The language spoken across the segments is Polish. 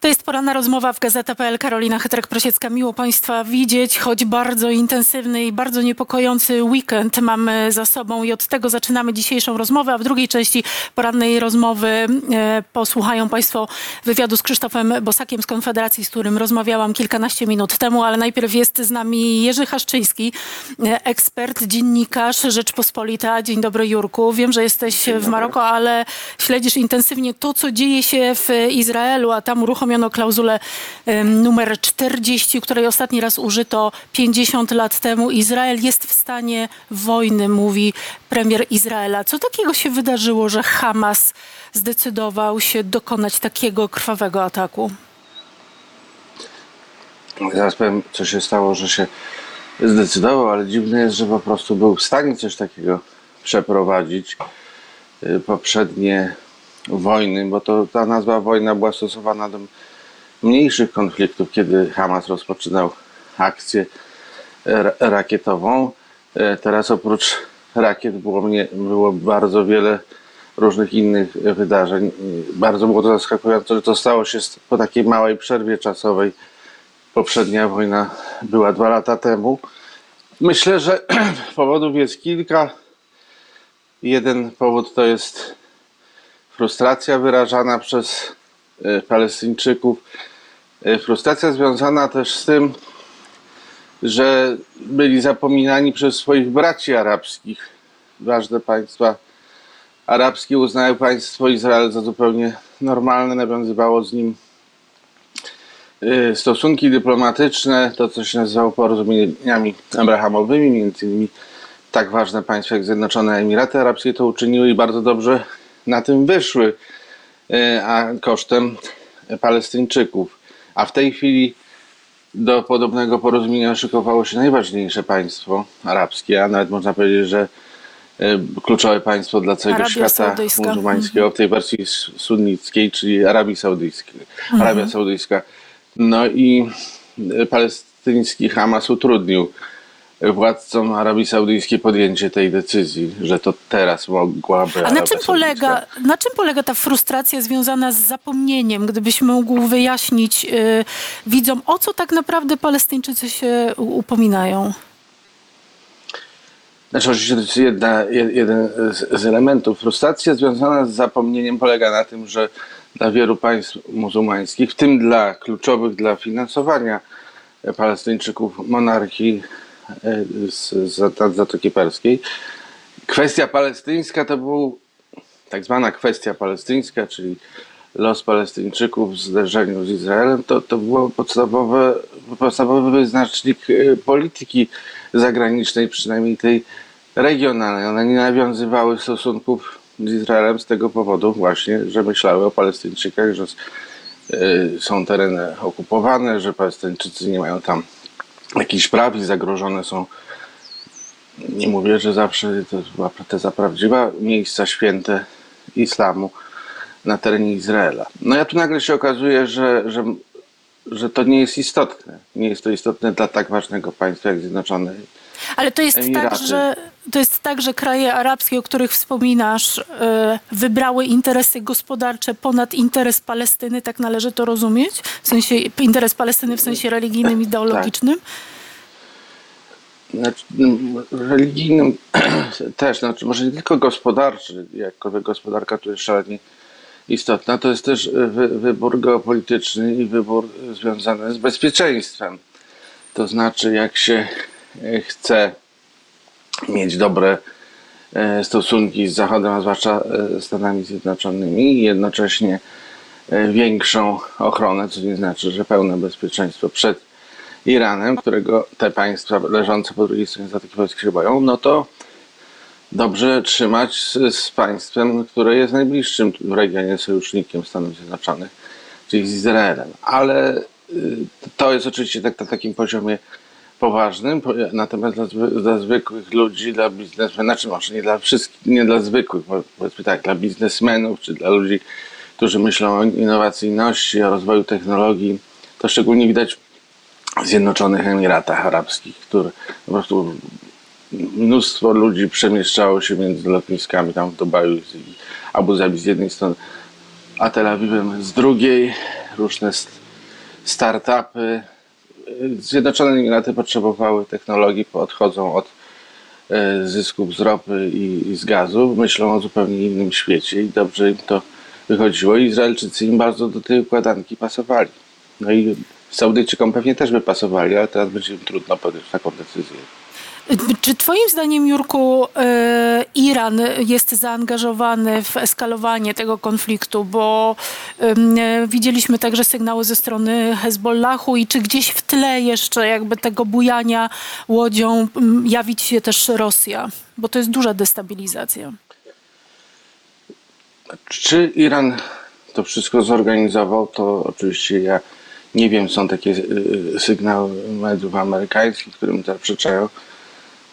To jest poranna rozmowa w Gazeta.pl. Karolina Hetrek-Prosiecka. Miło Państwa widzieć, choć bardzo intensywny i bardzo niepokojący weekend mamy za sobą i od tego zaczynamy dzisiejszą rozmowę, a w drugiej części porannej rozmowy e, posłuchają Państwo wywiadu z Krzysztofem Bosakiem z Konfederacji, z którym rozmawiałam kilkanaście minut temu, ale najpierw jest z nami Jerzy Haszczyński, e, ekspert, dziennikarz Rzeczpospolita. Dzień dobry Jurku. Wiem, że jesteś w Maroko, ale śledzisz intensywnie to, co dzieje się w Izraelu, a tam uruchomiono klauzulę numer 40, której ostatni raz użyto 50 lat temu. Izrael jest w stanie wojny, mówi premier Izraela. Co takiego się wydarzyło, że Hamas zdecydował się dokonać takiego krwawego ataku? Zaraz powiem, co się stało, że się zdecydował, ale dziwne jest, że po prostu był w stanie coś takiego przeprowadzić. Y, Poprzednie wojny, bo to ta nazwa wojna była stosowana do mniejszych konfliktów, kiedy Hamas rozpoczynał akcję ra- rakietową. Y, Teraz oprócz rakiet było, mnie, było bardzo wiele różnych innych wydarzeń. Bardzo było to zaskakujące, że to stało się po takiej małej przerwie czasowej. Poprzednia wojna była dwa lata temu. Myślę, że powodów jest kilka. Jeden powód to jest frustracja wyrażana przez e, Palestyńczyków. E, Frustracja związana też z tym, że byli zapominani przez swoich braci arabskich. Ważne państwa arabskie uznały państwo Izrael za zupełnie normalne, nawiązywało z nim y, stosunki dyplomatyczne, to co się nazywało porozumieniami abrahamowymi, między innymi tak ważne państwa jak Zjednoczone Emiraty Arabskie to uczyniły i bardzo dobrze na tym wyszły, y, a kosztem Palestyńczyków. A w tej chwili do podobnego porozumienia szykowało się najważniejsze państwo arabskie, a nawet można powiedzieć, że y, kluczowe państwo dla całego Arabia świata Saudyjska. muzułmańskiego w tej wersji sunnickiej, czyli Arabii Saudyjskiej. Arabia Saudyjska. No i y, palestyński Hamas utrudnił władcom Arabii Saudyjskiej podjęcie tej decyzji, że to teraz mogłaby. A na Arabia czym, polega, Saudyjska- na czym polega ta frustracja związana z zapomnieniem? Gdybyś mógł wyjaśnić y, widzom, o co tak naprawdę Palestyńczycy się upominają? Znaczy, oczywiście to jest jedna, jed- jeden z, elementów. Frustracja związana z zapomnieniem polega na tym, że dla wielu państw muzułmańskich, w tym dla kluczowych dla finansowania Palestyńczyków monarchii z, z Zatoki Perskiej, kwestia palestyńska to był tak zwana kwestia palestyńska, czyli los Palestyńczyków w zderzeniu z Izraelem, to, to był podstawowe, podstawowy wyznacznik e, polityki zagranicznej, przynajmniej tej regionalnej. One nie nawiązywały stosunków z Izraelem z tego powodu właśnie, że myślały o Palestyńczykach, że e, są tereny okupowane, że Palestyńczycy nie mają tam jakichś praw i zagrożone są nie mówię, że zawsze to była teza prawdziwa, miejsca święte islamu na terenie Izraela. No ja tu nagle się okazuje, że, że, że to nie jest istotne. Nie jest to istotne dla tak ważnego państwa jak Zjednoczone Ale to jest, tak, Emiraty. że, to jest tak, że kraje arabskie, o których wspominasz, y, wybrały interesy gospodarcze ponad interes Palestyny, tak należy to rozumieć? W sensie interes Palestyny w sensie religijnym, ideologicznym? znaczy, mm, religijnym też, znaczy może nie tylko gospodarczy, jakkolwiek gospodarka tu jest szalenie istotna, to jest też wy, wybór geopolityczny i wybór związany z bezpieczeństwem. To znaczy, jak się e, chce mieć dobre e, stosunki z Zachodem, a zwłaszcza e, Stanami Zjednoczonymi i jednocześnie e, większą ochronę, co nie znaczy, że pełne bezpieczeństwo przed Iranem, którego te państwa leżące po drugiej stronie Zatoki Perskiej się boją, no to dobrze trzymać z, z państwem, które jest najbliższym w regionie sojusznikiem Stanów Zjednoczonych, czyli z Izraelem. Ale y, to jest oczywiście tak na takim poziomie poważnym, po- natomiast dla, dla zwykłych ludzi, dla biznesmenów, znaczy może nie dla wszystkich, nie dla zwykłych, powiedzmy tak, dla biznesmenów, czy dla ludzi, którzy myślą o innowacyjności, o rozwoju technologii, to szczególnie widać w Zjednoczonych Emiratach Arabskich, które po prostu mnóstwo ludzi przemieszczało się między lotniskami tam w Dubaju i Abu Zabi z jednej strony, a Tel Awiwem z drugiej. różne st- startupy. Zjednoczone Emiraty potrzebowały technologii, odchodzą od e, zysków z ropy i, i z gazu, myślą o zupełnie innym świecie i dobrze im to wychodziło. Izraelczycy im bardzo do tej układanki pasowali. No i Saudyjczykom pewnie też by pasowali, ale teraz będzie im trudno podjąć taką decyzję. Czy Twoim zdaniem, Jurku, e, Iran jest zaangażowany w eskalowanie tego konfliktu? Bo widzieliśmy także sygnały ze strony Hezbollahu i czy gdzieś w tle jeszcze jakby tego bujania łodzią jawić się też Rosja? Bo to jest duża destabilizacja. Czy Iran to wszystko zorganizował, to oczywiście ja nie wiem, są takie y, sygnały mediów amerykańskich, którym zaprzeczają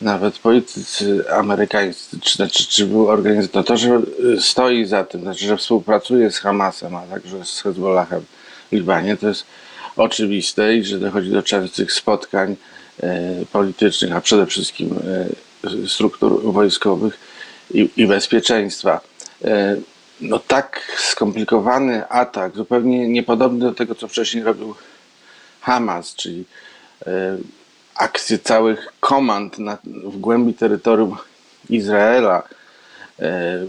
nawet politycy amerykańscy, czy, znaczy, czy był organizator, to, że y, stoi za tym, znaczy, że współpracuje z Hamasem, a także z Hezbollahem w Libanie, to jest oczywiste i że dochodzi do częstych spotkań e, politycznych, a przede wszystkim e, struktur wojskowych i, i bezpieczeństwa. E, no tak skomplikowany atak, zupełnie niepodobny do tego, co wcześniej robił Hamas, czyli akcje całych komand na, w głębi terytorium Izraela. E,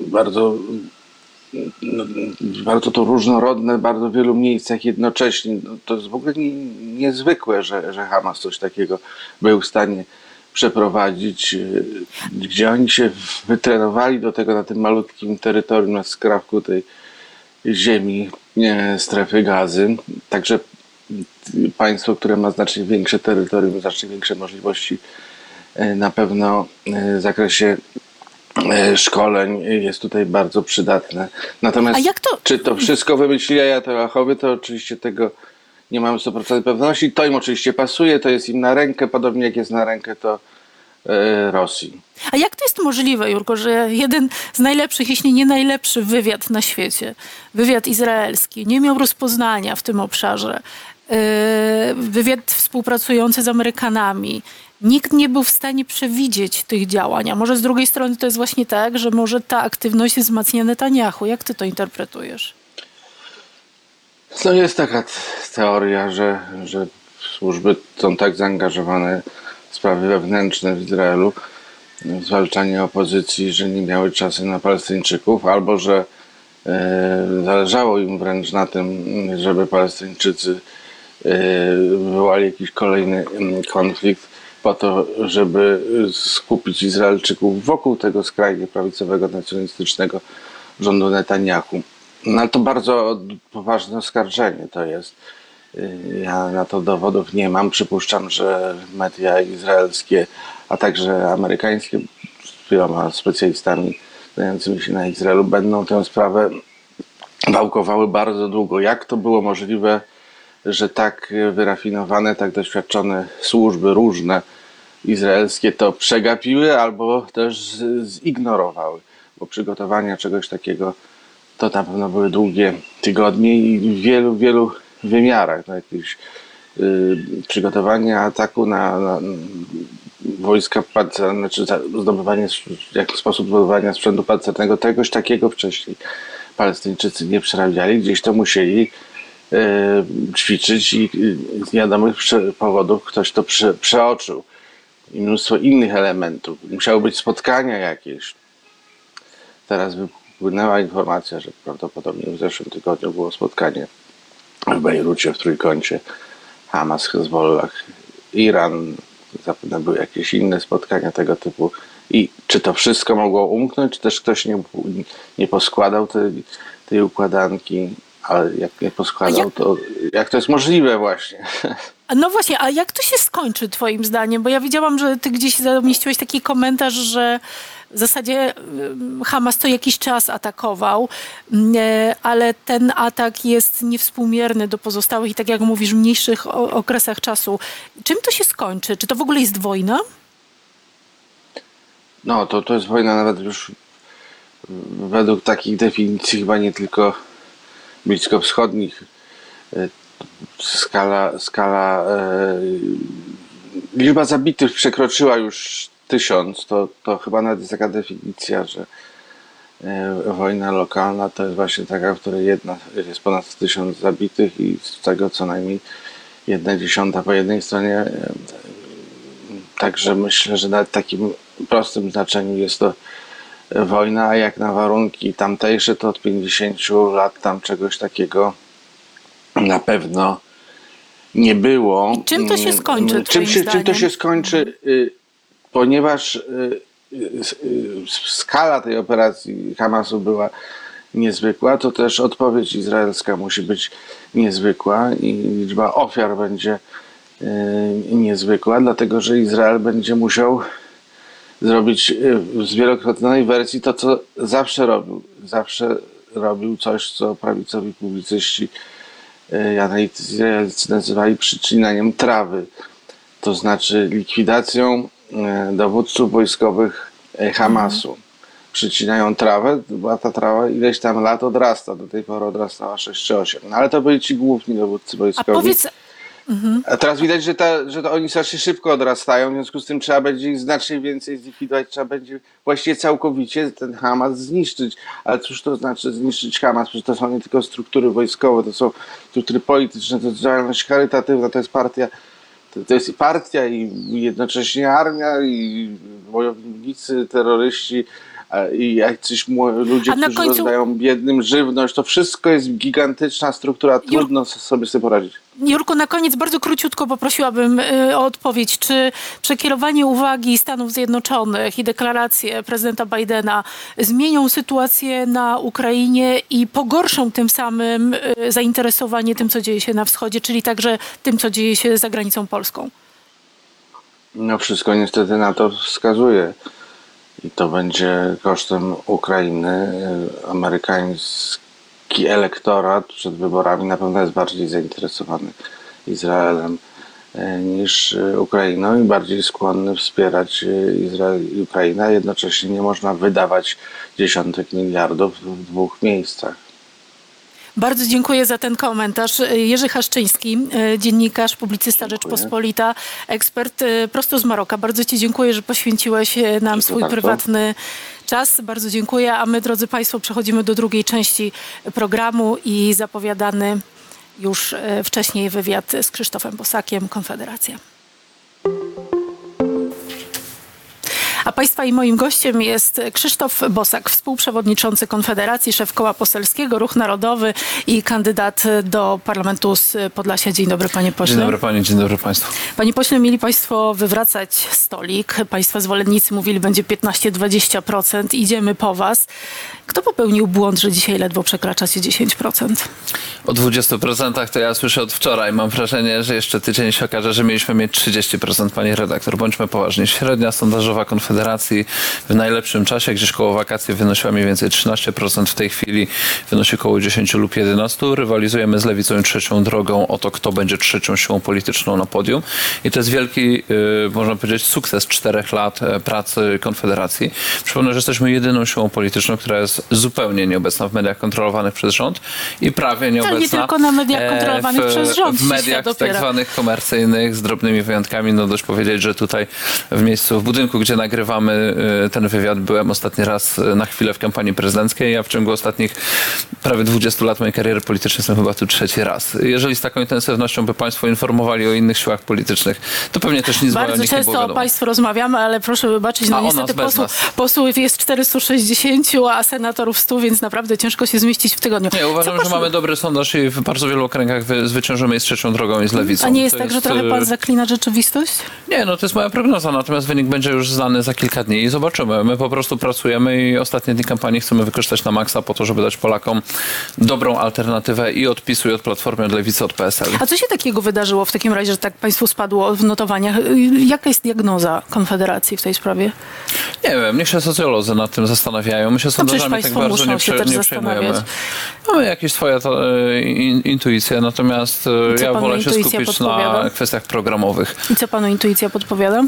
bardzo, no, bardzo to różnorodne, bardzo wielu miejscach jednocześnie. No, to jest w ogóle nie, niezwykłe, że, że Hamas coś takiego był w stanie przeprowadzić, e, gdzie oni się wytrenowali do tego na tym malutkim terytorium, na skrawku tej ziemi e, strefy gazy. Także państwo, które ma znacznie większe terytorium, znacznie większe możliwości e, na pewno e, w zakresie e, szkoleń jest tutaj bardzo przydatne. Natomiast to- czy to wszystko wymyślili Ajatollahowie, to oczywiście tego nie mamy 100% pewności. To im oczywiście pasuje, to jest im na rękę, podobnie jak jest na rękę to Rosji. A jak to jest możliwe, Jurko, że jeden z najlepszych, jeśli nie najlepszy wywiad na świecie, wywiad izraelski, nie miał rozpoznania w tym obszarze, wywiad współpracujący z Amerykanami, nikt nie był w stanie przewidzieć tych działań. A może z drugiej strony to jest właśnie tak, że może ta aktywność wzmacnia Netanyahu. Jak ty to interpretujesz? No jest taka teoria, że, że służby są tak zaangażowane w sprawy wewnętrzne w Izraelu, w zwalczanie opozycji, że nie miały czasu na Palestyńczyków, albo że e, zależało im wręcz na tym, żeby Palestyńczycy wywołali jakiś kolejny mm, konflikt po to, żeby skupić Izraelczyków wokół tego skrajnie prawicowego, nacjonalistycznego rządu Netanyahu. No to bardzo poważne oskarżenie to jest. Y, Ja na to dowodów nie mam. Przypuszczam, że media izraelskie, a także amerykańskie z wieloma specjalistami znającymi się na Izraelu będą tę sprawę wałkowały bardzo długo. Jak to było możliwe, że tak wyrafinowane, tak doświadczone służby różne izraelskie to przegapiły albo też zignorowały, bo przygotowania czegoś takiego to na pewno były długie tygodnie i w wielu, wielu wymiarach. No, jakieś y, przygotowanie ataku na, na wojska pancerne, za- zdobywanie, jak sposób zdobywania sprzętu pancernego, czegoś takiego wcześniej Palestyńczycy nie przerabiali. Gdzieś to musieli ćwiczyć i z wiadomych powodów ktoś to prze, przeoczył. I mnóstwo innych elementów. Musiały być spotkania jakieś. Teraz wypłynęła informacja, że prawdopodobnie w zeszłym tygodniu było spotkanie w Bejrucie, w Trójkącie Hamas, Hezbollah, Iran. Zapewne były jakieś inne spotkania tego typu. I czy to wszystko mogło umknąć, czy też ktoś nie, nie poskładał tej, tej układanki, ale jak nie poskładał, jak- to jak to jest możliwe właśnie? No właśnie, a jak to się skończy twoim zdaniem? Bo ja widziałam, że ty gdzieś zamieściłeś taki komentarz, że w zasadzie Hamas to jakiś czas atakował, mm, e, ale ten atak jest niewspółmierny do pozostałych i tak jak mówisz, w mniejszych okresach czasu. Czym to się skończy? Czy to w ogóle jest wojna? No, to, to jest wojna nawet już według takich definicji chyba nie tylko bliskowschodnich. E, Skala, skala e, liczba zabitych przekroczyła już tysiąc. To, to chyba nawet jest taka definicja, że e, wojna lokalna to jest właśnie taka, w której jedna, jest ponad tysiąc zabitych i z tego co najmniej jedna dziesiąta po jednej stronie. Także myślę, że nawet w takim prostym znaczeniu jest to wojna, a jak na warunki tamtejsze, to od 50 lat tam czegoś takiego na pewno nie było. I czym to się skończy, Mm, Czym, się, czym to się skończy, y, ponieważ y, y, skala tej operacji Hamasu była niezwykła, to też odpowiedź izraelska musi być niezwykła i liczba ofiar będzie niezwykła, dlatego że Izrael będzie musiał zrobić y, w zwielokrotnionej wersji to, co zawsze robił. Zawsze robił coś, co prawicowi publicyści y, analitycy izraelscy nazywali przycinaniem trawy. To znaczy likwidacją y, dowódców wojskowych Hamasu. Przycinają trawę, bo ta trawa ileś tam lat odrasta. Do tej pory odrastała 6 czy 8. No, ale to byli ci główni dowódcy A wojskowi. A teraz widać, że, ta, że to oni strasznie szybko odrastają, w związku z tym trzeba będzie ich znacznie więcej zlikwidować, trzeba będzie właściwie całkowicie ten Hamas zniszczyć. Ale cóż to znaczy zniszczyć Hamas? Przecież to są nie tylko struktury wojskowe, to są struktury polityczne, to jest działalność charytatywna, to jest partia, to, to jest i partia i jednocześnie armia i wojownicy, terroryści i jacyś ludzie, którzy końcu- rozdają biednym żywność. To wszystko jest gigantyczna struktura, trudno sobie z tym poradzić. Jurku, na koniec bardzo króciutko poprosiłabym y, o odpowiedź. Czy przekierowanie uwagi Stanów Zjednoczonych i deklaracje prezydenta Bidena zmienią sytuację na Ukrainie i pogorszą tym samym y, zainteresowanie tym, co dzieje się na wschodzie, czyli także tym, co dzieje się za granicą polską? No wszystko niestety na to wskazuje. I to będzie kosztem Ukrainy. Amerykański elektorat przed wyborami na pewno jest bardziej zainteresowany Izraelem y, niż y, Ukrainą i bardziej skłonny wspierać y, Izrael i Ukrainę. Jednocześnie nie można wydawać dziesiątek miliardów w dwóch miejscach. Bardzo dziękuję za ten komentarz. Jerzy Haszczyński, y, dziennikarz, publicysta Rzeczpospolita, ekspert y, prosto z Maroka. Bardzo Ci dziękuję, że poświęciłeś nam Dziękuję swój bardzo. prywatny czas. Bardzo dziękuję. A my, drodzy Państwo, przechodzimy do drugiej części programu i zapowiadany już wcześniej wywiad z Krzysztofem Bosakiem, Konfederacja. A Państwa i moim gościem jest Krzysztof Bosak, współprzewodniczący Konfederacji, szef koła poselskiego, Ruch Narodowy i kandydat do parlamentu z Podlasia. Dzień dobry, panie pośle. Dzień dobry Pani, dzień dobry Państwu. Panie pośle, mieli Państwo wywracać stolik. Państwa zwolennicy mówili, będzie 15-20%. Idziemy po Was. Kto popełnił błąd, że dzisiaj ledwo przekraczacie 10%? O 20% to ja słyszę od wczoraj. Mam wrażenie, że jeszcze tydzień się okaże, że mieliśmy mieć 30%, Pani redaktor. Bądźmy poważni. Średnia sondażowa Konfederacji w najlepszym czasie, gdzieś koło wakacji wynosiła mniej więcej 13%. W tej chwili wynosi około 10 lub 11. Rywalizujemy z Lewicą i Trzecią Drogą o to, kto będzie trzecią siłą polityczną na podium. I to jest wielki, yy, można powiedzieć, sukces czterech lat e, pracy Konfederacji. Przypomnę, że jesteśmy jedyną siłą polityczną, która jest zupełnie nieobecna w mediach kontrolowanych przez rząd i prawie nieobecna nie tylko na mediach e, kontrolowanych w, przez rząd W mediach tak zwanych komercyjnych, z drobnymi wyjątkami. No dość powiedzieć, że tutaj w miejscu, w budynku, gdzie nagrywamy e, ten wywiad, byłem ostatni raz e, na chwilę w kampanii prezydenckiej, a w ciągu ostatnich prawie 20 lat mojej kariery politycznej jestem chyba tu trzeci raz. Jeżeli z taką intensywnością by Państwo informowali o innych siłach politycznych, to pewnie też nic Bardzo nich nie często o. Państwu rozmawiamy, ale proszę wybaczyć, no A nas niestety posłów, posłów jest 460, a senatorów 100, więc naprawdę ciężko się zmieścić w tygodniu. Nie, uważam, Co że mamy dobry sondaż i w bardzo wielu okręgach wy, zwyciężymy i z trzecią drogą i z lewicą. A nie jest To tak, że trochę e, pan zaklina rzeczywistość? Nie, no to jest moja prognoza, natomiast wynik będzie już znany za kilka dni i zobaczymy. My po prostu pracujemy i ostatnie dni kampanii chcemy wykorzystać na maksa po to, żeby dać Polakom dobrą alternatywę i od PiSu, i od Platformy, od Lewicy, od PSL. A co się takiego wydarzyło w takim razie, że tak państwu spadło w notowaniach? Jaka jest diagnoza Konfederacji w tej sprawie? Nie wiem, niech się socjolodzy nad tym zastanawiają. My się sondażami tak państwo bardzo nie, prze, nie przejmujemy. Mamy jakieś swoje to, e, in, intuicje, natomiast e, co ja wolę się skupić na kwestiach programowych. I co panu intuicja podpowiada?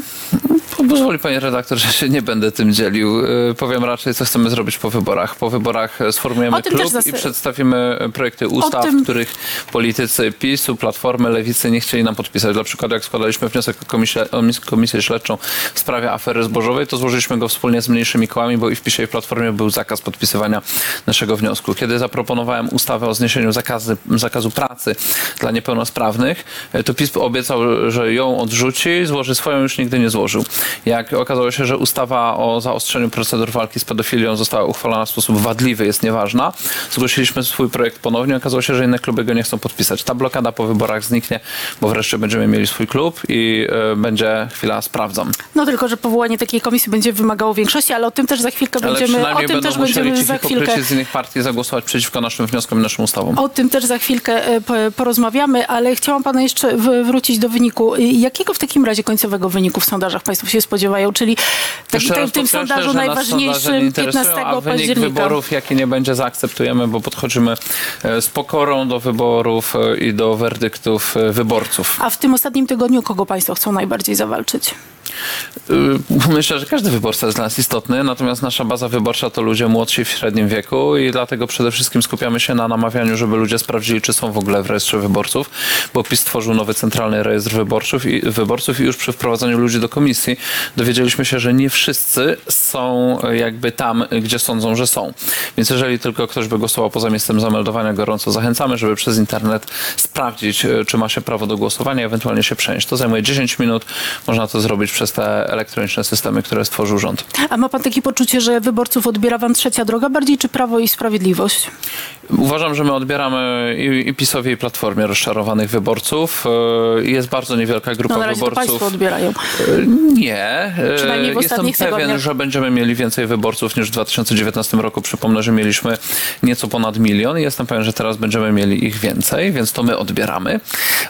Pozwoli pani redaktor, że się nie będę tym dzielił. Y, Powiem raczej, co chcemy zrobić po wyborach. Po wyborach e, sformujemy klub też i zas- przedstawimy e, projekty ustaw, tym- których politycy PiSu, Platformy, Lewicy nie chcieli nam podpisać. Dla przykładu, jak składaliśmy wniosek o komisję, o mis- komisję śledczą w sprawie afery zbożowej, to złożyliśmy go wspólnie z mniejszymi kołami, bo i w PiSie i w Platformie był zakaz podpisywania naszego wniosku. Kiedy zaproponowałem ustawę o zniesieniu zakazy, zakazu pracy dla niepełnosprawnych, e, to PiS obiecał, że ją odrzuci, złoży swoją, już nigdy nie złożył. Jak okazało się, że ustawa o zaostrzeniu procedur walki z pedofilią została uchwalona w sposób wadliwy, jest nieważna, zgłosiliśmy swój projekt ponownie, okazało się, że inne kluby go nie chcą podpisać. Ta blokada po wyborach zniknie, bo wreszcie będziemy mieli swój klub i e, będzie chwila sprawdzam. No tylko, że powołanie takiej komisji będzie wymagało większości, ale o tym też za chwilkę Ale będziemy, o tym będą też będziemy za chwilkę z innych partii zagłosować przeciwko naszym wnioskom i naszym ustawom. O tym też za chwilkę e, po- porozmawiamy, ale chciałam pana jeszcze wrócić do wyniku. Y, Jakiego w takim razie końcowego wyniku w sondażach państwo się spodziewają? Czyli tak, tym, tym sondażu sondaże najważniejszym interesują, 15 a wynik października. wyborów, jaki nie będzie, zaakceptujemy, bo podchodzimy e, z pokorą do wyborów e, i do werdyktów e, wyborców. A w tym ostatnim tygodniu kogo państwo chcą najbardziej zawalczyć? Y, Myślę, że każdy wyborca jest dla nas istotny, natomiast nasza baza wyborcza to ludzie młodsi w średnim wieku i dlatego przede wszystkim skupiamy się na namawianiu, żeby ludzie sprawdzili, czy są w ogóle w rejestrze wyborców, bo PiS stworzył nowy centralny rejestr wyborców i, wyborców i już przy wprowadzaniu ludzi do komisji dowiedzieliśmy się, że nie wszyscy są jakby tam, gdzie sądzą, że są. Więc jeżeli tylko ktoś by głosował poza miejscem zameldowania, gorąco zachęcamy, żeby przez internet sprawdzić, e, czy ma się prawo do głosowania, ewentualnie się przenieść. To zajmuje 10 minut. Można to zrobić przez te elektroniczne systemy, które stworzył rząd. A ma pan takie poczucie, że wyborców odbiera wam trzecia droga bardziej, czy Prawo i Sprawiedliwość? Uważam, że my odbieramy i, i PiSowi, i Platformie rozczarowanych wyborców. E, Jest bardzo niewielka grupa No na razie to wyborców. państwo odbierają. E, Nie. E, Przynajmniej w Jestem pewien, tygodniach. że będziemy mieli więcej wyborców niż w 2019 roku. Przypomnę, że mieliśmy nieco ponad milion i jestem pewien, że teraz będziemy mieli ich więcej, więc to my odbieramy.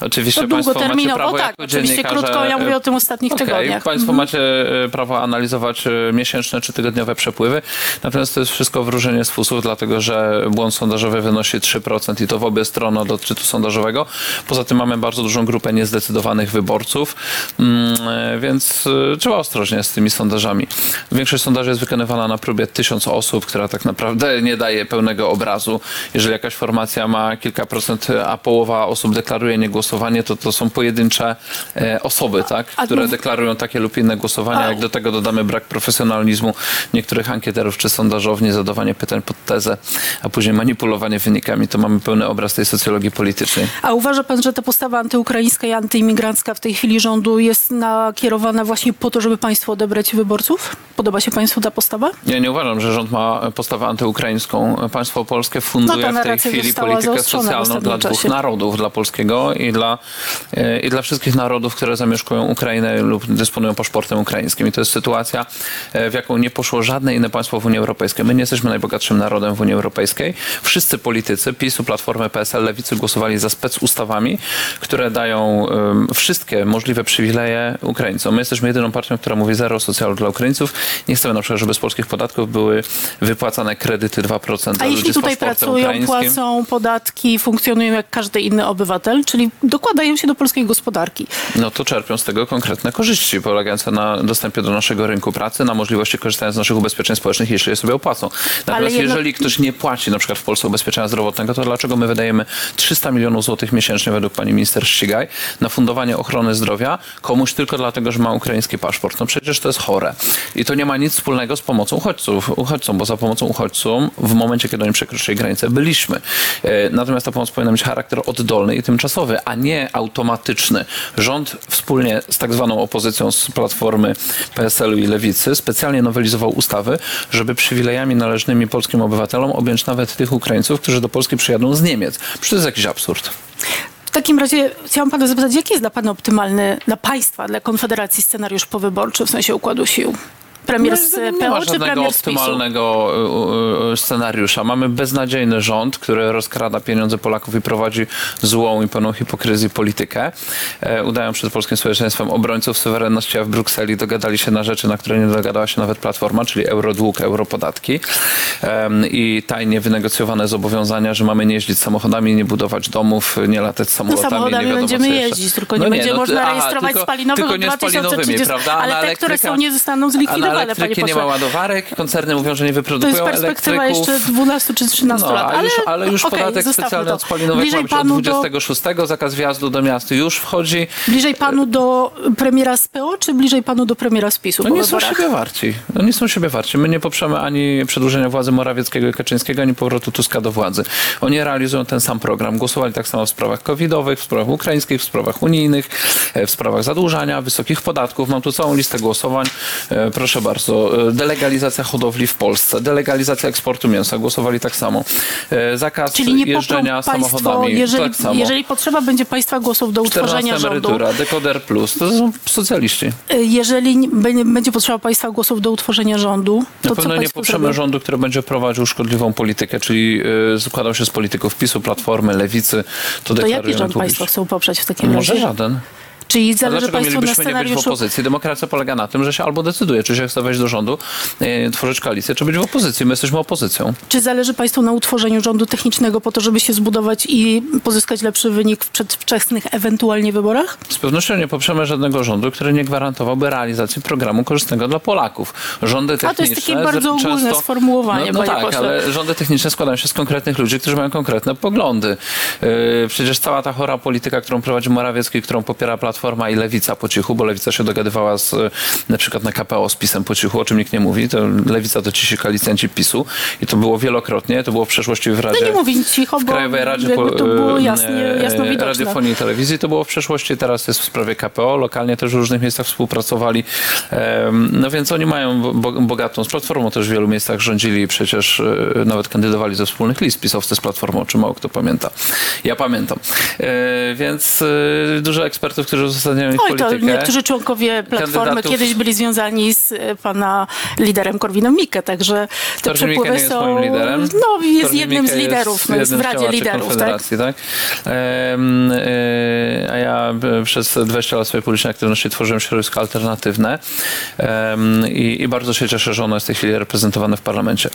Oczywiście To państwo macie prawo tak. jako Oczywiście krótko, ja mówię o tym ostatnich Okej, tygodniach. Państwo Mhm. macie e, prawo analizować e, miesięczne czy tygodniowe przepływy, natomiast to jest wszystko wróżenie z fusów, dlatego że błąd sondażowy wynosi 3% i to w obie strony od odczytu sondażowego. Poza tym mamy bardzo dużą grupę niezdecydowanych wyborców, mm, e, więc trzeba ostrożnie z tymi sondażami. Większość sondaży jest wykonywana na próbie tysiąc osób, która tak naprawdę nie daje pełnego obrazu. Jeżeli jakaś formacja ma kilka procent, a połowa osób deklaruje niegłosowanie, to to są pojedyncze osoby, tak, które deklarują takie lub inne głosowania. Jak do tego dodamy brak profesjonalizmu niektórych ankieterów czy sondażowni, zadawanie pytań pod tezę, a później manipulowanie wynikami, to mamy pełny obraz tej socjologii politycznej. A uważa pan, że ta postawa antyukraińska i antyimigrancka w tej chwili rządu jest nakierowana właśnie po to, żeby państwu odebrać wyborców? Podoba się państwu ta postawa? Ja nie uważam, że rząd ma postawę antyukraińską. Państwo polskie funduje No w tej chwili politykę socjalną dla dwóch czasie. narodów, dla polskiego i dla, e, i dla wszystkich narodów, które zamieszkują Ukrainę lub dysponują paszportem ukraińskim. I to jest sytuacja, e, w jaką nie poszło żadne inne państwo w Unii Europejskiej. My nie jesteśmy najbogatszym narodem w Unii Europejskiej. Wszyscy politycy PiSu, Platformy, PSL, Lewicy głosowali za specustawami, które dają wszystkie możliwe przywileje Ukraińcom. My jesteśmy jedyną partią, która mówi zero socjalu dla Ukraińców. Nie chcemy na przykład, żeby z polskich podatków były wypłacane kredyty 2% A jeśli tutaj pracują, płacą podatki, funkcjonują jak każdy inny obywatel, czyli dokładają się do polskiej gospodarki. No to czerpią z tego konkretne korzyści polegające na dostępie do naszego rynku pracy, na możliwości korzystania z naszych ubezpieczeń społecznych, jeśli je sobie opłacą. Natomiast jedno- jeżeli ktoś nie płaci na przykład w Polsce ubezpieczenia zdrowotnego, to dlaczego my wydajemy 300 milionów złotych miesięcznie według pani minister Ścigaj na fundowanie ochrony zdrowia komuś tylko dlatego, że ma ukraiński paszport? No przecież to jest chore. I to nie ma nic wspólnego z pomocą uchodźców, uchodźcom, bo za pomocą uchodźcom w momencie, kiedy oni przekroczyli granicę, byliśmy. E, Natomiast ta pomoc powinna mieć charakter oddolny i tymczasowy, a nie automatyczny. Rząd wspólnie z tak zwaną opozycją z Platformy PSL-u i Lewicy specjalnie nowelizował ustawy, żeby przywilejami należnymi polskim obywatelom objąć nawet tych Ukraińców, którzy do Polski przyjadą z Niemiec. Przecież to jest jakiś absurd. W takim razie chciałam pana zapytać, jaki jest dla pana optymalny, dla państwa, dla Konfederacji scenariusz powyborczy w sensie układu sił? Premier z nie ma PO czy żadnego premier optymalnego y, y, scenariusza. Mamy beznadziejny rząd, który rozkrada pieniądze Polaków i prowadzi złą i pełną hipokryzji politykę. E, udają przed polskim społeczeństwem obrońców suwerenności, a w Brukseli dogadali się na rzeczy, na które nie dogadała się nawet Platforma, czyli eurodług, europodatki i tajnie wynegocjowane zobowiązania, że mamy nie jeździć samochodami, nie budować domów, nie latać No samolotami. samochodami nie będziemy jeździć, tylko nie No będzie no można rejestrować tylko- spalinowych tylko nie spalinowymi, 2030, prawda? ale te, które są, nie zostaną a panie elektryki nie ma ładowarek, koncerny mówią, że nie To wyprodukują jest perspektywa elektryków. jeszcze 12 czy 13 No, lat. a Ale, już, ale już okej, podatek specjalny to. od spalinówek ma bliżej być od panu, do, 26, zakaz wjazdu do miasta już wchodzi. bliżej panu do premiera z PO, czy bliżej panu do premiera z PiSu No nie są siebie warci. No nie są siebie warci. My nie poprzemy ani przedłużenia władzy Morawieckiego i Kaczyńskiego, ani powrotu Tuska do władzy. Oni realizują ten sam program. Głosowali tak samo w sprawach covidowych, w sprawach ukraińskich, w sprawach unijnych, e, w sprawach zadłużania, wysokich podatków. Mam tu całą listę głosowań. E, Proszę bardzo. E, Delegalizacja hodowli w Polsce, delegalizacja eksportu mięsa. Głosowali tak samo. E, Zakaz Czyli nie jeżdżenia państwo, samochodami. jeżeli, tak samo. jeżeli potrzeba będzie państwa głosów do 14 utworzenia rządu, dekoder plus. To są socjaliści. y, jeżeli będzie potrzeba państwa głosów do utworzenia rządu, to Na co pewno nie zrobią? rządu, który będzie prowadził szkodliwą politykę, czyli składał się z polityków PiSu, Platformy, Lewicy. To, To jaki rząd publicznie. państwo chcą poprzeć w takim Może razie? żaden. Czyli zależy dlaczego państwu na nie być w scenariuszu opozycji? Demokracja polega na tym, że się albo decyduje, czy się chce wejść do rządu, y, tworzyć koalicję, czy być w opozycji. My jesteśmy opozycją. Czy zależy Państwu na utworzeniu rządu technicznego po to, żeby się zbudować i pozyskać lepszy wynik w przedwczesnych ewentualnie wyborach? Z pewnością nie poprzemy żadnego rządu, który nie gwarantowałby realizacji programu korzystnego dla Polaków. Rządy A to techniczne... jest takie bardzo ogólne sformułowanie, No, no tak, pośle. ale rządy techniczne składają się z konkretnych ludzi, którzy mają konkretne poglądy. Yy, przecież cała ta chora polityka, którą prowadzi Morawiecki, którą popiera Platforma i Lewica po cichu, bo Lewica się dogadywała z, y, na przykład na KPO z PiSem po cichu, o czym nikt nie mówi. To Lewica to cisi koalicjanci PiSu i to było wielokrotnie, to było w przeszłości w Radzie... No nie mówię cicho, w bo Krajowej Radzie po, to było e, jasnie, jasno e, widoczne. Radiofonii i Telewizji to było w przeszłości, teraz jest w sprawie KPO, lokalnie też w różnych miejscach współpracowali. No więc oni mają bo- bogatą, z Platformą też w wielu miejscach rządzili i przecież e, nawet kandydowali ze wspólnych list pisowcy z Platformą, o czym mało kto pamięta. Ja pamiętam. E, Więc e, dużo ekspertów, którzy uzasadniają ich Oj, to politykę. niektórzy członkowie Platformy Kandydatów- kiedyś byli związani z e, pana liderem Korwinem Mikke, także te Korwin Mikke przepływy nie jest są... moim liderem. No, jest Korwin jednym z Mikke liderów, no, jest w z Radzie Liderów, tak? Tak? E, a ja e, przez 20 lat swojej politycznej aktywności tworzyłem środowisko alternatywne i, i bardzo się cieszę, że ono jest w tej chwili reprezentowane w parlamencie.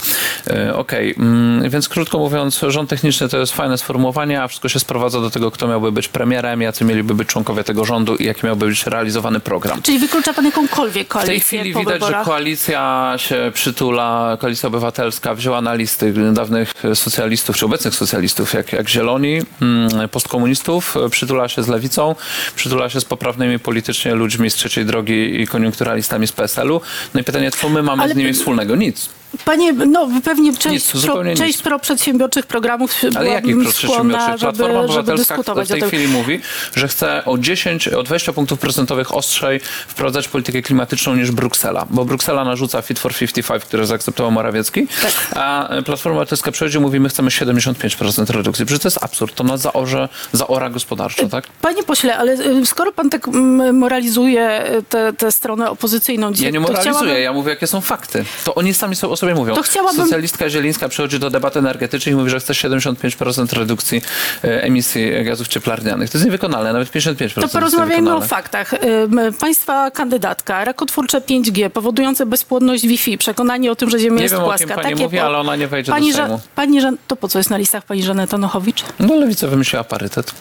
Okej, mm, więc krótko mówiąc, rząd techniczny to jest fajne sformułowanie, a wszystko się sprowadza do tego, kto miałby być premierem, jacy mieliby być członkowie tego rządu i jaki miałby być realizowany program. Czyli wyklucza pan jakąkolwiek W koalicję tej chwili widać, wyborach? że koalicja się przytula, koalicja obywatelska wzięła na listy dawnych socjalistów, czy obecnych socjalistów, jak, jak Zieloni, mm, postkomunistów, przytula się z lewicą, przytula się z poprawnymi politycznie ludźmi z trzeciej drogi i koniunkturalistami z PSL-u. No i pytanie, co my mamy Ale- z nimi wspólnego? Nic. Panie, no pewnie część, Nic, pro, część proprzedsiębiorczych programów Ale jakich skłonna, żeby, Platforma żeby Obywatelska dyskutować w tej chwili mówi, że chce o 10, o 20 punktów procentowych ostrzej wprowadzać politykę klimatyczną niż Bruksela, bo Bruksela narzuca Fit for 55, które zaakceptował Morawiecki, Tak. a Platforma Obywatelska przychodzi i mówi, my chcemy 75% redukcji. Przecież to jest absurd, to nas zaorze, zaora gospodarczo, tak? Panie pośle, ale y, skoro pan tak moralizuje y, tę stronę opozycyjną dzisiaj, Ja nie moralizuję, chciałabym- ja mówię, jakie są fakty. To oni sami o sobie mówią. To chciałabym- Socjalistka Zielińska przychodzi do debaty energetycznej i mówi, że chce 75% redukcji e, emisji gazów cieplarnianych. To jest niewykonalne, nawet 55%. To porozmawiajmy o faktach. Ym, Państwa kandydatka, rakotwórcze 5G, powodujące bezpłodność Wi-Fi, przekonanie o tym, że Ziemia Nie jest wiem, płaska. pani Takie mówi, po- ale ona nie wejdzie pani do Ża- Sejmu. Pani Żan- to po co jest na listach pani Żaneta Nochowicz? No lewica wymyśliła parytet.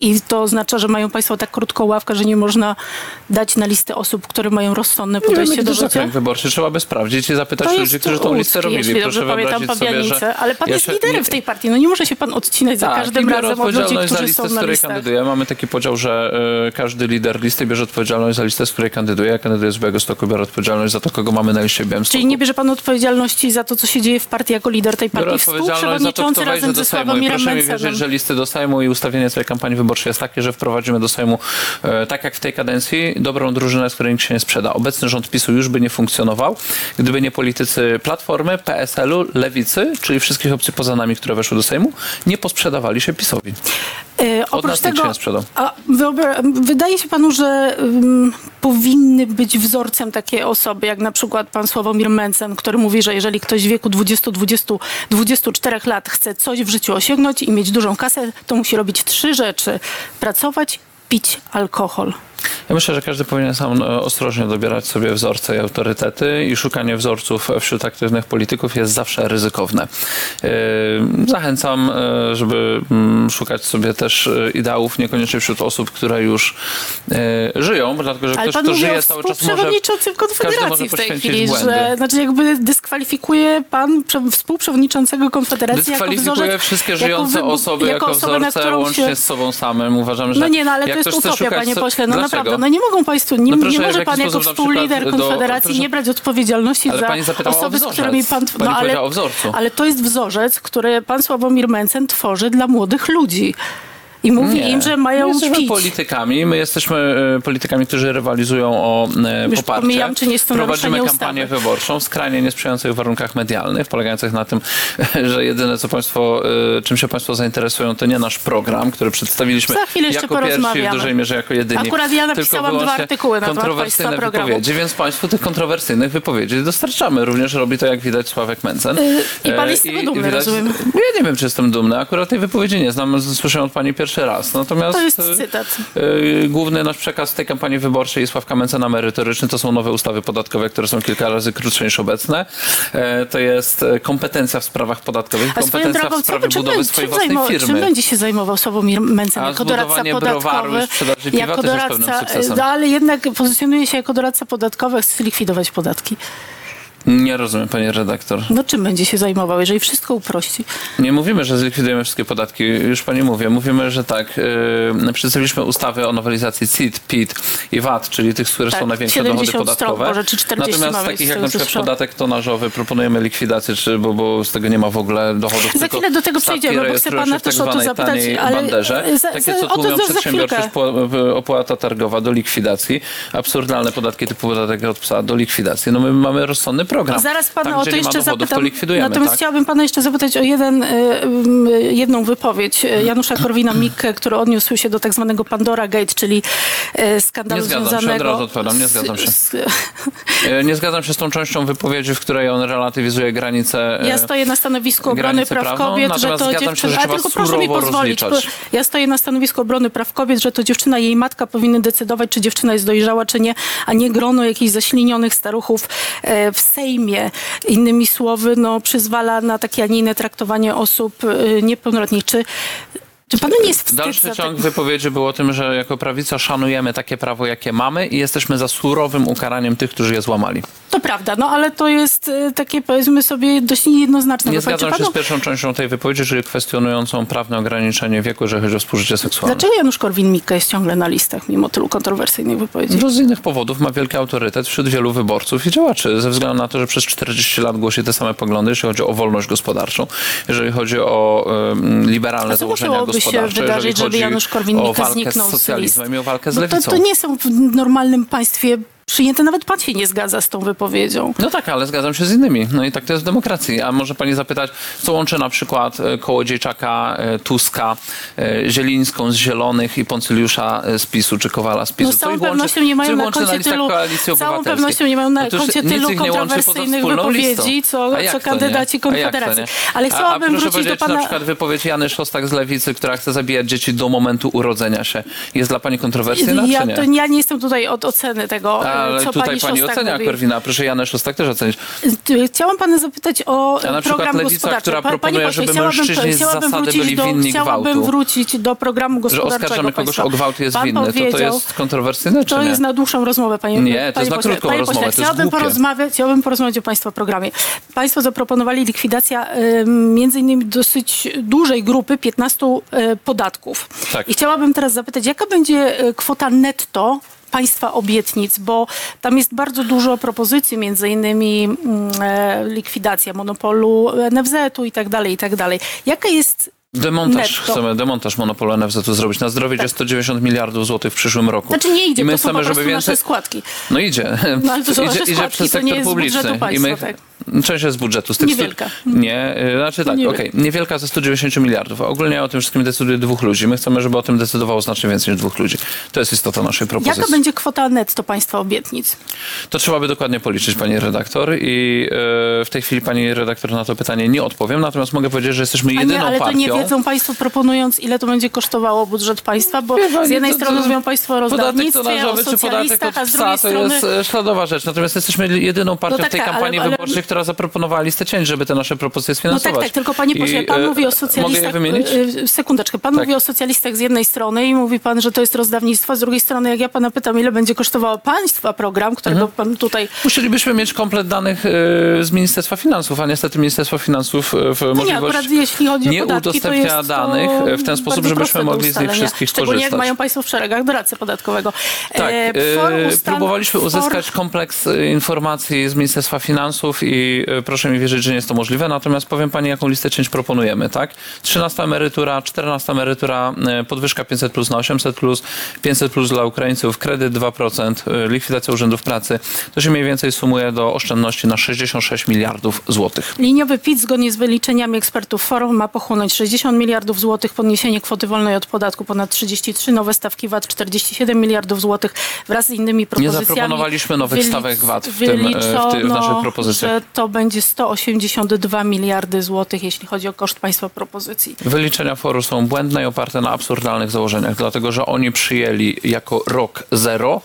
I to oznacza, że mają Państwo tak krótką ławkę, że nie można dać na listę osób, które mają rozsądne Nie podejście jaki do życia? zakręt wyborczy. Trzeba by sprawdzić i zapytać To ludzi, którzy tą listę robili. jeśli dobrze pamiętam sobie, że... ale pan ja jest liderem nie- w tej partii. No nie może się pan odcinać za Tak, każdym i biorę razem od ludzi, odpowiedzialność za którzy listę, są z na której listach. kandyduję. Mamy taki podział, że y, każdy lider listy bierze odpowiedzialność za listę, z której kandyduje. Ja kandyduję z Białegostoku, biorę odpowiedzialność za to, kogo mamy na liście Białymstoku. Czyli nie bierze pan odpowiedzialności za to, co się dzieje w partii jako lider tej Biorę partii. odpowiedzialność za to, kto Współprzewodniczący wejdzie razem do ze Sejmu. I proszę mi wierzyć, że listy do Sejmu i ustawienie tej kampanii wyborczej jest takie, że wprowadzimy do Sejmu, e, tak jak w tej kadencji, dobrą drużynę, z której nikt się nie sprzeda. Obecny rząd PiSu już by nie funkcjonował, gdyby nie politycy Platformy, PSL-u, Lewicy, czyli wszystkich opcji poza nami, które weszły do Sejmu, nie posprzedawali się PiSowi. Od oprócz tego, a wyobra- wydaje się panu, że ym, powinny być wzorcem takie osoby, jak na przykład pan Sławomir Mencen, który mówi, że jeżeli ktoś w wieku 20-24 lat chce coś w życiu osiągnąć i mieć dużą kasę, to musi robić trzy rzeczy. Pracować, pić alkohol. Ja myślę, że każdy powinien sam e, ostrożnie dobierać sobie wzorce i autorytety i szukanie wzorców wśród aktywnych polityków jest zawsze ryzykowne. E, Zachęcam, e, żeby mm, szukać sobie też e, ideałów niekoniecznie wśród osób, które już e, żyją, dlatego że Ale ktoś, kto żyje cały czas może... może Konfederacji w tej chwili, błędy. że znaczy jakby dyskwalifikuje pan prze- współprzewodniczącego Konfederacji jako Dyskwalifikuje wzorzec, wszystkie jako żyjące wybu- osoby jako, osobę, na wzorce którą łącznie się... z sobą samym. Uważam, że No nie, no ale to jest utopia, szukać panie pośle. No Dlaczego? naprawdę, no nie mogą państwo, nie, No proszę, nie w może jaki pan jako sposób na przykład współlider do- Konfederacji proszę- nie brać odpowiedzialności Ale za pani zapytała o osoby, z wzorzec. którymi pan... Pani ale, powiedziała o wzorcu. ale to jest wzorzec, który pan Sławomir Mencen tworzy dla młodych ludzi. I mówi Nie. im, że My mają jesteśmy pić. politykami, my jesteśmy e, politykami, którzy rywalizują o e, Już poparcie. pomijam, czy nie jest to Prowadzimy kampanię ustawy. wyborczą w skrajnie niesprzyjających warunkach medialnych, polegających na tym, że jedyne co państwo, e, czym się państwo zainteresują, to nie nasz program, który przedstawiliśmy Za chwilę jako pierwsi, w dużej mierze jako jedyni. Akurat ja napisałam dwa artykuły na temat państwa programu. wypowiedzi, więc państwu tych kontrowersyjnych wypowiedzi dostarczamy. Również robi to, jak widać, Sławek Mencen. Yy, i pan E, jest z tego dumny, rozumiem. Ja nie wiem, czy jestem dumny. Akurat tej wypowiedzi nie znam. Słyszę od pani pierwszy raz. Natomiast To jest e, cytat. Yy, Główny nasz przekaz tej kampanii wyborczej Sławka Mencena merytoryczny to są nowe ustawy podatkowe, które są kilka razy krótsze niż obecne. E, To jest e, kompetencja w sprawach podatkowych, A kompetencja drogą, w sprawie co, budowy czym, swojej czym, własnej zajmował, czym firmy. będzie się zajmował Sławomir Mencen A jako doradca podatkowy? jako jest doradca, sukcesem. no, ale jednak pozycjonuje się jako doradca podatkowy, chce likwidować podatki. Nie rozumiem, panie redaktor. No czym będzie się zajmował, jeżeli wszystko uprości? Nie mówimy, że zlikwidujemy wszystkie podatki, już pani mówię. Mówimy, że tak, yy, przedstawiliśmy ustawy o nowelizacji CIT, PIT i VAT, czyli tych, które Tak, są największe 70 dochody stron podatkowe. może, czy 40 Natomiast takich jak na co przykład słyszałam. podatek tonażowy proponujemy likwidację, czy, bo, bo z tego nie ma w ogóle dochodów. Za chwilę do tego przejdziemy, bo chcę pana tak też o to zapytać, ale banderze. za- Takie, za- co o to tłumią przedsiębiorczość, opłata targowa do likwidacji, absurdalne podatki typu podatek od psa do likwidacji. No my mamy rozsądny program. Zaraz pana Tam, o to jeszcze zapytam. to Natomiast tak? chciałabym pana jeszcze zapytać o jeden, y, y, jedną wypowiedź Janusza Korwina-Mikke, który odniósł się do tak zwanego Pandora Gate, czyli y, skandalu Nie zgadzam się, związanego... od razu odpowiadam, nie zgadzam się. z- Nie zgadzam się z tą częścią wypowiedzi, w której on relatywizuje granice. Ja stoję na stanowisku obrony praw prawną, kobiet, że to się, dziewczyna... trzeba tylko proszę mi pozwolić. rozliczać. Ja stoję na stanowisku obrony praw kobiet, że to dziewczyna, jej matka powinny decydować, czy dziewczyna jest dojrzała, czy nie, a nie grono jakichś zaślinionych staruchów w Sejmie. Innymi słowy, no, przyzwala na takie, a nie inne traktowanie osób e, niepełnoletnich. Czy, czy panu nie jest wstyd Dalszy ciąg tak- wypowiedzi był o tym, że jako prawica szanujemy takie prawo, jakie mamy i jesteśmy za surowym ukaraniem tych, którzy je złamali. To prawda, no ale to jest e, takie, powiedzmy sobie, dość niejednoznaczne. Nie zgadzam się panu- z pierwszą częścią tej wypowiedzi, czyli kwestionującą prawne ograniczenie wieku, jeżeli chodzi o spożycie seksualne. Dlaczego Janusz Korwin-Mikke jest ciągle na listach, mimo tylu kontrowersyjnych wypowiedzi? No z innych powodów ma wielki autorytet wśród wielu wyborców i działaczy, ze względu na to, że przez 40 lat głosi te same poglądy, jeśli chodzi o wolność gospodarczą, jeżeli chodzi o um, liberalne A co musiałoby się wydarzyć, żeby Janusz Korwin-Mikke zniknął z socjalizmem i o walkę z lewicą. to, to nie są w normalnym państwie przyjęte, nawet pan się nie zgadza z tą wypowiedzią. No tak, ale zgadzam się z innymi. No i tak to jest w demokracji. A może pani zapytać, co łączy na przykład e, Kołodziejczaka, e, Tuska, e, Zielińską z Zielonych i Poncyliusza z PiSu, czy Kowala z PiSu? No z całą pewnością nie mają na łączy koncie tylu, całą pewnością nie mają na koncie tylu kontrowersyjnych wypowiedzi, co- A co kandydaci A Konfederacji. Ale A- chciałabym a proszę wrócić do pana- na przykład wypowiedź Jany Szostak z Lewicy, która chce zabijać dzieci do momentu urodzenia się. Jest dla pani kontrowersyjna, Ja, czy nie? to, ja nie jestem tutaj od oceny tego, Ale co tutaj pani pani ocenia mówi. Korwina. Proszę Janę Szostak też ocenić. Chciałam pana zapytać o A na przykład program Lewica, gospodarczy. która Pa- proponuje, pośle, żeby chciałabym- mężczyźni z chciałabym zasady wrócić byli do, winni Chciałabym gwałtu. wrócić do programu Że gospodarczego oskarżamy kogoś o gwałt jest Pan winny. To to jest kontrowersyjne, czy To nie? jest na dłuższą rozmowę, panie Nie, to jest na krótką Panie rozmowę, pośle, chciałabym porozmawiać, chciałabym porozmawiać o państwa programie. Państwo zaproponowali likwidację między innymi dosyć dużej grupy 15 y, podatków. Tak. I chciałabym teraz zapytać, jaka będzie y, kwota netto państwa obietnic, bo tam jest bardzo dużo propozycji, między innymi mm, e, likwidacja monopolu NFZ-u i tak dalej, i tak dalej. Jaka jest Demontaż, netto? chcemy demontaż monopolu NFZ-u zrobić. Na zdrowie idzie 190 miliardów złotych w przyszłym roku. Znaczy nie idzie, I my to są chcemy, po prostu żeby więcej... nasze składki. No idzie. No ale to są idzie, nasze idzie składki, przez sektor publiczny. I państwa, my... tak. Część jest z budżetu. Z tych Niewielka. stu- Nie, y, znaczy tak, Niewielka. okej, niewielka ze 190 miliardów. A ogólnie o tym wszystkim decyduje dwóch ludzi. My chcemy, żeby o tym decydowało znacznie więcej niż dwóch ludzi. To jest istota naszej propozycji. Jaka będzie kwota netto państwa obietnic? To trzeba by dokładnie policzyć, pani redaktor. I e, w tej chwili pani redaktor na to pytanie nie odpowiem. Natomiast mogę powiedzieć, że jesteśmy A jedyną nie, ale to partią. nie wiedzą państwo proponując, ile to będzie kosztowało budżet państwa, bo Wie z jednej to- strony to- mówią państwo o rozdawnictwie, o socjalistach, a z drugiej psa to strony... jest e, śladowa rzecz. Natomiast jesteśmy jedyną partią tak, w tej tak, kampanii ale- ale- wyborczej, która zaproponowała listę cięć, żeby te nasze propozycje No sfinansować. tak, tak, tylko panie pośle, I, pan e, mówi o Mogę je socjalistach. wymienić? y, Sekundeczkę, pan Tak. mówi o socjalistach z jednej strony i mówi pan, że to jest rozdawnictwo, z drugiej strony, jak ja pana pytam, ile będzie kosztował państwa program, którego Mhm. pan tutaj. Musielibyśmy mieć komplet danych e, z Ministerstwa Finansów, a niestety Ministerstwo Finansów e, w No nie, możliwość akurat jeśli chodzi nie o podatki, to udostępnia danych w ten sposób, żebyśmy mogli z nich wszystkich Szczególnie jak korzystać. mają państwo w szeregach doradcy podatkowego. Tak, E, e, ustal- próbowaliśmy uzyskać kompleks e, informacji z Ministerstwa Finansów i e, proszę mi wierzyć, że nie jest to możliwe, natomiast powiem pani, jaką listę cięć proponujemy, tak? 13 emerytura, 14 emerytura, e, podwyżka 500 plus na 800 plus, 500 plus dla Ukraińców, kredyt 2%, e, likwidacja urzędów pracy. To się mniej więcej sumuje do oszczędności na 66 miliardów złotych. Liniowy PIT zgodnie z wyliczeniami ekspertów forum ma pochłonąć 60 miliardów złotych, podniesienie kwoty wolnej od podatku ponad 33, nowe stawki VAT 47 miliardów złotych wraz z innymi propozycjami. zaproponowaliśmy nowych Wylicz- stawek VAT w tym, w ty- w naszych propozycjach. To będzie 182 miliardy złotych, jeśli chodzi o koszt państwa propozycji. Wyliczenia foru są błędne i oparte na absurdalnych założeniach, dlatego że oni przyjęli jako rok zero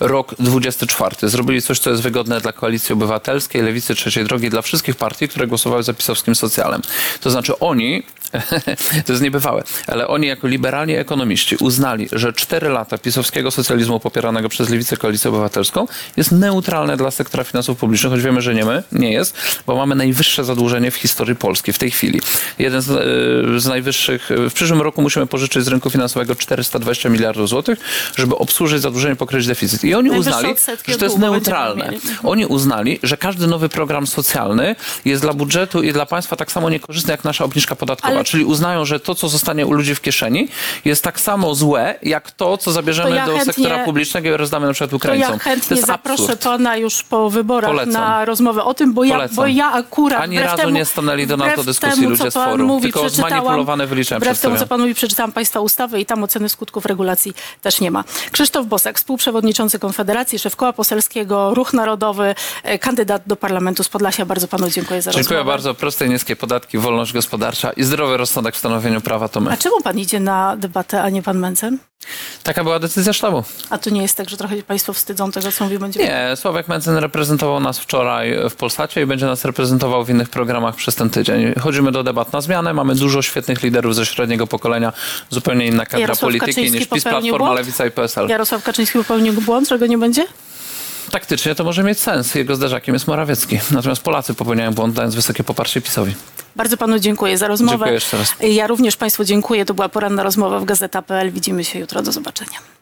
rok 24. Zrobili coś, co jest wygodne dla Koalicji Obywatelskiej, Lewicy Trzeciej Drogi, dla wszystkich partii, które głosowały za pisowskim socjalem. To znaczy oni, to jest niebywałe, ale oni jako liberalni ekonomiści uznali, że 4 lata pisowskiego socjalizmu popieranego przez Lewicę Koalicję Obywatelską jest neutralne dla sektora finansów publicznych, choć wiemy, że nie my, nie jest, bo mamy najwyższe zadłużenie w historii Polski w tej chwili. Jeden z, e, z najwyższych, w przyszłym roku musimy pożyczyć z rynku finansowego 420 miliardów złotych, żeby obsłużyć zadłużenie, pokryć deficyt. I oni uznali, że to jest neutralne. mieli. Oni uznali, że każdy nowy program socjalny jest dla budżetu i dla państwa tak samo niekorzystny jak nasza obniżka podatkowa. Czyli uznają, że to, co zostanie u ludzi w kieszeni, jest tak samo złe, jak to, co zabierzemy To ja do chętnie- sektora publicznego i rozdamy na przykład To Ukraińcom. ja chętnie jest zaproszę absurd. pana już po wyborach Polecam. na rozmowę o tym, bo ja, Polecam. bo ja akurat Ani wbrew razu temu, nie stanęli do NATO wbrew dyskusji temu, ludzie co z pan forum, mówi, tylko przeczytałam- zmanipulowane wyliczenia Wbrew temu, co przedstawiam. pan mówi, przeczytałam państwa ustawy i tam oceny skutków regulacji też nie ma. Krzysztof Bosak, współprzewodniczący Konfederacji, szef koła poselskiego, Ruch Narodowy, e, kandydat do parlamentu z Podlasia. Bardzo panu dziękuję za Dziękuję rozmowę. bardzo. Proste i niskie podatki, wolność gospodarcza i zdrowy rozsądek w stanowieniu prawa to my. A czemu pan idzie na debatę, a nie pan Mencen? Taka była decyzja sztabu. A to nie jest tak, że trochę się państwo wstydzą tego, co mówi będzie Nie, Sławek Mencen reprezentował nas wczoraj w Polsacie i będzie nas reprezentował w innych programach przez ten tydzień. Chodzimy do debat na zmianę, mamy dużo świetnych liderów ze średniego pokolenia, zupełnie inna kadra Jarosław polityki Kaczyński niż PiS, Platforma, błąd? Lewica i PSL. Jarosław Kaczyński popełnił błąd, że go nie będzie? Taktycznie to może mieć sens. Jego zderzakiem jest Morawiecki. Natomiast Polacy popełniają błąd, dając wysokie poparcie PiSowi. Bardzo panu dziękuję za rozmowę. Dziękuję jeszcze raz. Ja również państwu dziękuję. To była poranna rozmowa w Gazeta.pl. Widzimy się jutro. Do zobaczenia.